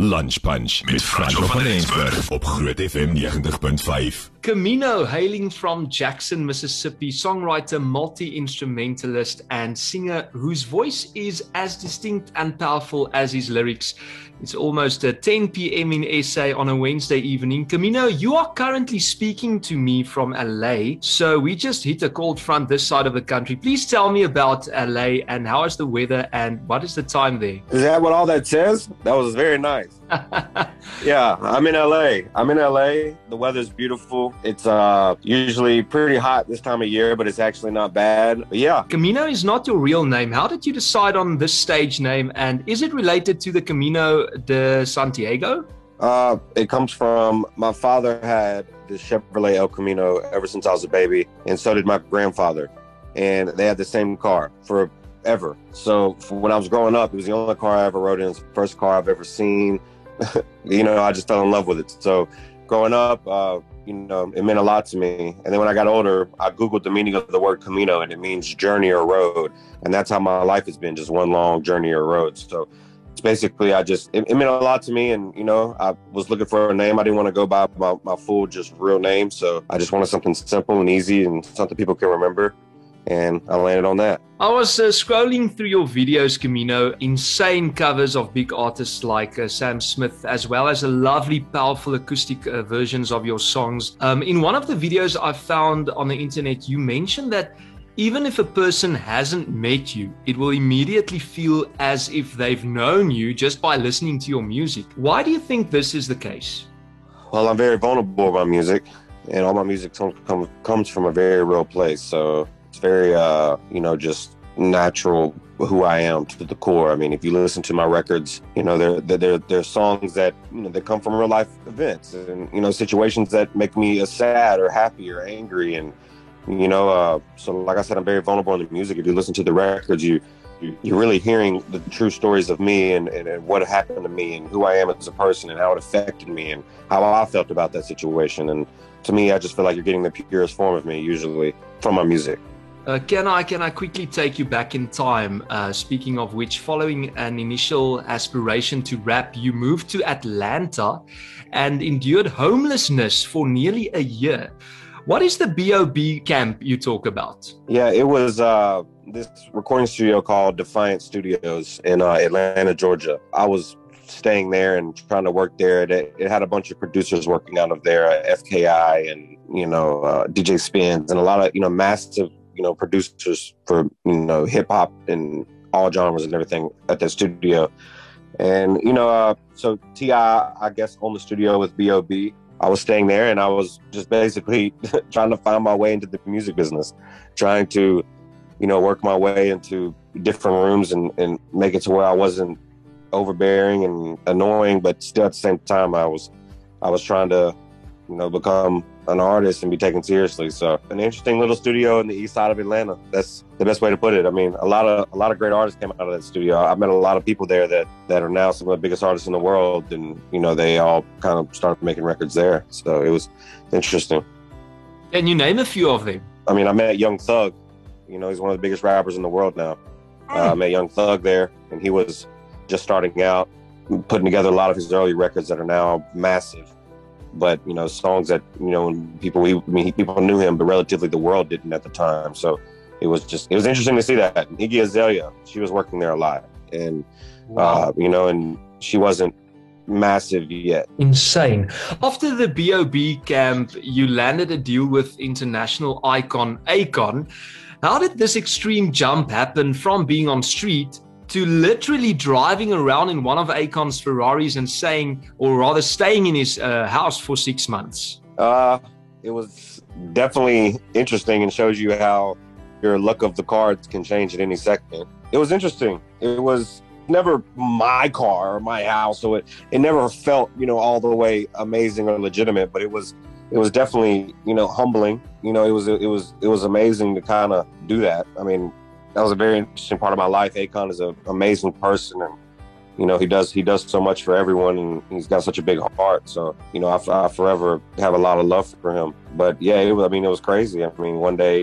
Lunch Punch met Franco van Rensburg op Groot FM 90.5. Camino, hailing from Jackson, Mississippi, songwriter, multi instrumentalist, and singer whose voice is as distinct and powerful as his lyrics. It's almost uh, 10 p.m. in SA on a Wednesday evening. Camino, you are currently speaking to me from LA. So we just hit a cold front this side of the country. Please tell me about LA and how is the weather and what is the time there? Is that what all that says? That was very nice. yeah, I'm in LA. I'm in LA. The weather's beautiful. It's uh usually pretty hot this time of year, but it's actually not bad. But yeah. Camino is not your real name. How did you decide on this stage name and is it related to the Camino de Santiago? Uh, it comes from my father had the Chevrolet El Camino ever since I was a baby, and so did my grandfather. And they had the same car forever. So when I was growing up, it was the only car I ever rode in. It's the first car I've ever seen. you know, I just fell in love with it. So growing up, uh, you know, it meant a lot to me. And then when I got older, I Googled the meaning of the word Camino, and it means journey or road. And that's how my life has been just one long journey or road. So it's basically, I just, it, it meant a lot to me. And, you know, I was looking for a name. I didn't want to go by my, my full, just real name. So I just wanted something simple and easy and something people can remember and I landed on that. I was uh, scrolling through your videos, Camino, insane covers of big artists like uh, Sam Smith, as well as a lovely, powerful acoustic uh, versions of your songs. Um, in one of the videos I found on the internet, you mentioned that even if a person hasn't met you, it will immediately feel as if they've known you just by listening to your music. Why do you think this is the case? Well, I'm very vulnerable my music, and all my music comes comes from a very real place. So it's very, uh, you know, just natural who I am to the core. I mean, if you listen to my records, you know, they're they're they're songs that you know they come from real life events and you know situations that make me sad or happy or angry and you know. Uh, so, like I said, I'm very vulnerable in the music. If you listen to the records, you you're really hearing the true stories of me and, and, and, what happened to me and who I am as a person and how it affected me and how I felt about that situation. And to me, I just feel like you're getting the purest form of me usually from my music. Uh, can I can I quickly take you back in time? Uh, speaking of which, following an initial aspiration to rap, you moved to Atlanta and endured homelessness for nearly a year. What is the BOB camp you talk about? Yeah, it was uh, this recording studio called Defiant Studios in uh, Atlanta, Georgia. I was staying there and trying to work there. It, it had a bunch of producers working out of there, uh, FKI and you know uh, DJ Spinz and a lot of you know massive you know, producers for, you know, hip hop and all genres and everything at the studio. And, you know, uh, so T.I., I guess, on the studio with B.O.B. I was staying there and I was just basically trying to find my way into the music business, trying to, you know, work my way into different rooms and, and make it to where I wasn't overbearing and annoying, but still at the same time, I was, I was trying to, you know, become an artist and be taken seriously. So an interesting little studio in the east side of Atlanta. That's the best way to put it. I mean, a lot of a lot of great artists came out of that studio. I met a lot of people there that that are now some of the biggest artists in the world, and you know they all kind of started making records there. So it was interesting. Can you name a few of them? I mean, I met Young Thug. You know, he's one of the biggest rappers in the world now. Uh, I met Young Thug there, and he was just starting out, putting together a lot of his early records that are now massive but you know songs that you know people we I mean people knew him, but relatively the world didn't at the time. So it was just it was interesting to see that Iggy Azalea, she was working there a lot, and wow. uh, you know, and she wasn't massive yet. Insane. After the BOB camp, you landed a deal with international icon Akon. How did this extreme jump happen from being on street to literally driving around in one of Akon's Ferraris and saying, or rather staying in his uh, house for six months? Uh, it was definitely interesting and shows you how your luck of the cards can change at any second. It was interesting. It was never my car or my house, so it, it never felt, you know, all the way amazing or legitimate, but it was it was definitely, you know, humbling. You know, it was it was it was amazing to kind of do that. I mean, that was a very interesting part of my life. Akon is an amazing person, and you know he does he does so much for everyone, and he's got such a big heart. So you know I, I forever have a lot of love for him. But yeah, it was, I mean it was crazy. I mean one day,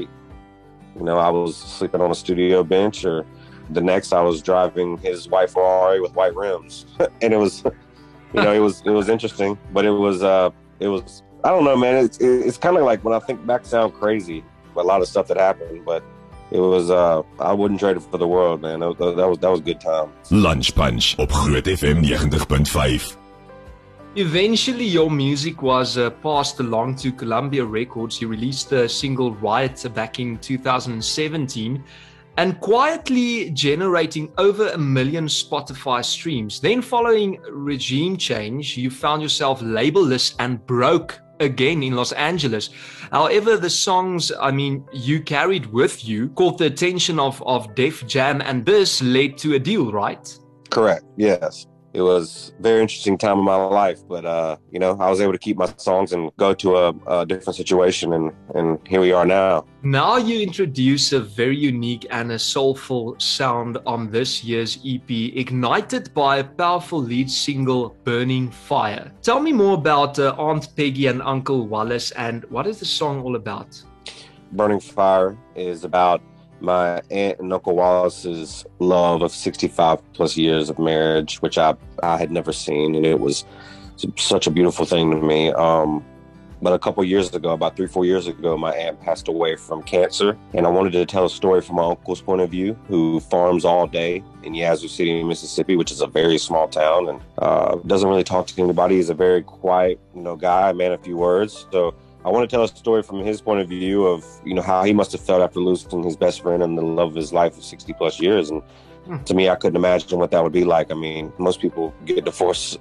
you know I was sleeping on a studio bench, or the next I was driving his white Ferrari with white rims, and it was you know, it was it was interesting, but it was uh, it was I don't know, man. It's it's kind of like when I think back, sound crazy. A lot of stuff that happened, but it was uh, I wouldn't trade it for the world, man. That, that, that was that was good time. Lunch Punch op Groot FM 90.5. Eventually, your music was uh, passed along to Columbia Records. You released the single Riot back in 2017 and quietly generating over a million Spotify streams. Then, following regime change, you found yourself labelless and broke again in Los Angeles. However, the songs, I mean, you carried with you caught the attention of, of Def Jam, and this led to a deal, right? Correct, yes it was a very interesting time in my life. But uh, you know, I was able to keep my songs and go to a, a, different situation, and and here we are now. Now you introduce a very unique and a soulful sound on this year's EP, ignited by a powerful lead single, "Burning Fire." Tell me more about uh, Aunt Peggy and Uncle Wallace, and what is the song all about? Burning Fire is about my aunt and uncle Wallace's love of 65 plus years of marriage, which I I had never seen, and it was such a beautiful thing to me. Um, but a couple years ago, about three four years ago, my aunt passed away from cancer, and I wanted to tell a story from my uncle's point of view, who farms all day in Yazoo City, Mississippi, which is a very small town, and uh, doesn't really talk to anybody. He's a very quiet, you know, guy, man of few words. So I want to tell a story from his point of view of you know how he must have felt after losing his best friend and the love of his life of 60 plus years. And hmm. to me, I couldn't imagine what that would be like. I mean, most people get divorced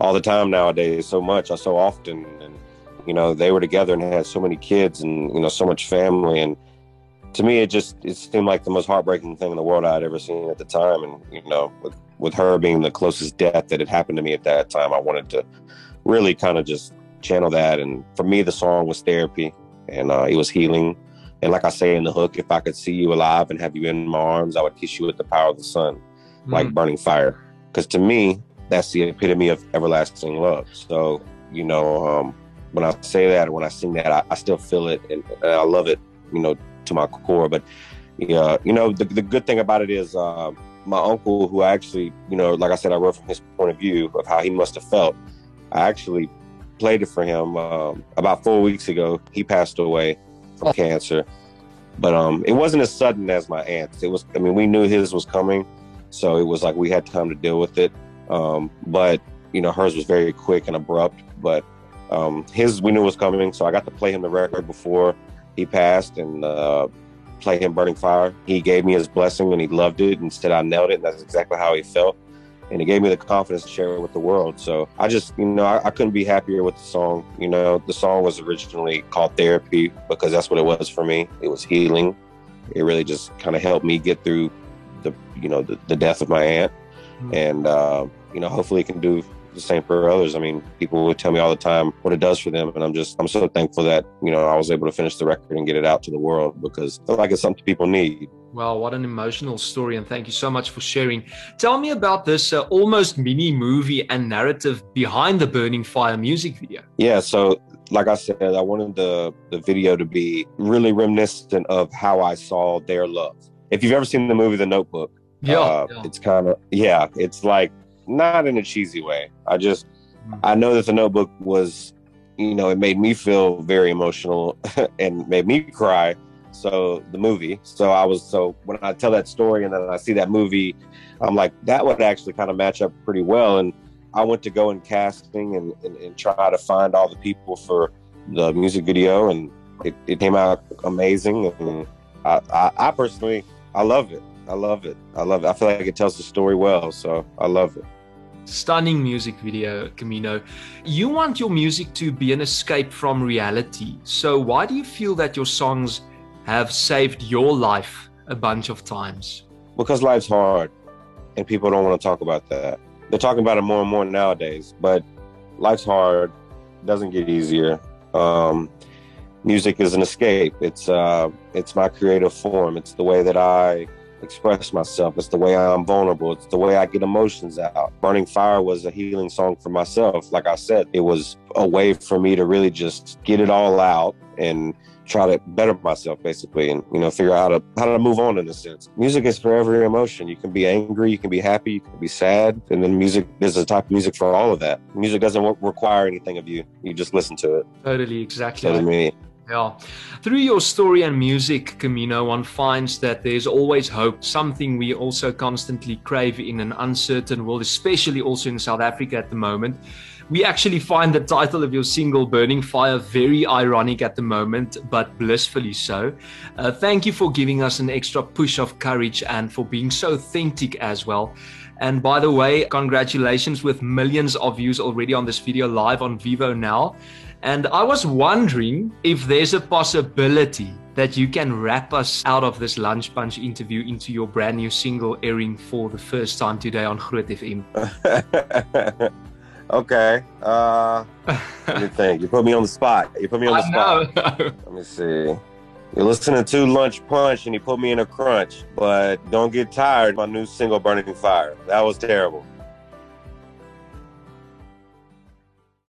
all the time nowadays, so much so often, and you know they were together and had so many kids and you know so much family. And to me, it just it seemed like the most heartbreaking thing in the world I'd ever seen at the time. And you know, with with her being the closest death that had happened to me at that time, I wanted to really kind of just channel that. And for me, the song was therapy and uh, it was healing. And like I say in the hook, if I could see you alive and have you in my arms, I would kiss you with the power of the sun, mm. like burning fire. Because to me, that's the epitome of everlasting love. So, you know, um, when I say that, when I sing that, I, I still feel it and, and, I love it, you know, to my core. But, yeah, you know, the, the good thing about it is uh, my uncle, who I actually, you know, like I said, I wrote from his point of view of how he must have felt. I actually played it for him um, about four weeks ago. He passed away from oh. cancer, but um, it wasn't as sudden as my aunt's. It was. I mean, we knew his was coming, so it was like we had time to deal with it. Um, but you know, hers was very quick and abrupt. But um, his, we knew was coming, so I got to play him the record before he passed and uh, play him "Burning Fire." He gave me his blessing and he loved it and said I nailed it. And that's exactly how he felt and it gave me the confidence to share it with the world. So I just, you know, I, I, couldn't be happier with the song. You know, the song was originally called Therapy because that's what it was for me. It was healing. It really just kind of helped me get through the, you know, the, the death of my aunt. Mm-hmm. And, uh, you know, hopefully it can do the same for others. I mean, people would tell me all the time what it does for them, and I'm just I'm so thankful that you know I was able to finish the record and get it out to the world because I feel like it's something people need. Wow, what an emotional story, and thank you so much for sharing. Tell me about this uh, almost mini movie and narrative behind the Burning Fire music video. Yeah, so like I said, I wanted the the video to be really reminiscent of how I saw their love. If you've ever seen the movie The Notebook, yeah, uh, yeah. it's kind of yeah, it's like not in a cheesy way. I just mm. I know that the Notebook was, you know, it made me feel very emotional and made me cry. So the movie. So I was so when I tell that story and then I see that movie, I'm like that would actually kind of match up pretty well. And I went to go in casting and, and, and try to find all the people for the music video, and it, it came out amazing. And I, I, I personally I love it. I love it. I love it. I feel like it tells the story well, so I love it. Stunning music video, Camino. You want your music to be an escape from reality. So, why do you feel that your songs have saved your life a bunch of times? Because life's hard and people don't want to talk about that. They're talking about it more and more nowadays, but life's hard, doesn't get easier. Um, music is an escape. It's uh, it's my creative form. It's the way that I express myself. It's the way I'm vulnerable. It's the way I get emotions out. Burning Fire was a healing song for myself. Like I said, it was a way for me to really just get it all out and try to better myself basically and you know figure out how to how to move on in a sense music is for every emotion you can be angry you can be happy you can be sad and then music there's a type of music for all of that music doesn't require anything of you you just listen to it totally exactly so to me yeah. Through your story and music, Camino, one finds that there's always hope, something we also constantly crave in an uncertain world, especially also in South Africa at the moment. We actually find the title of your single, Burning Fire, very ironic at the moment, but blissfully so. Uh, thank you for giving us an extra push of courage and for being so authentic as well. And by the way, congratulations with millions of views already on this video live on Vevo now. And I was wondering if there's a possibility that you can wrap us out of this lunch Punch interview into your brand new single airing for the first time today on Groot FM. Okay. Uh, let me think. You put me on the spot. You put me on the spot. let me see. You're listening to Lunch Punch and you put me in a crunch, but don't get tired. My new single, Burning Fire. That was terrible.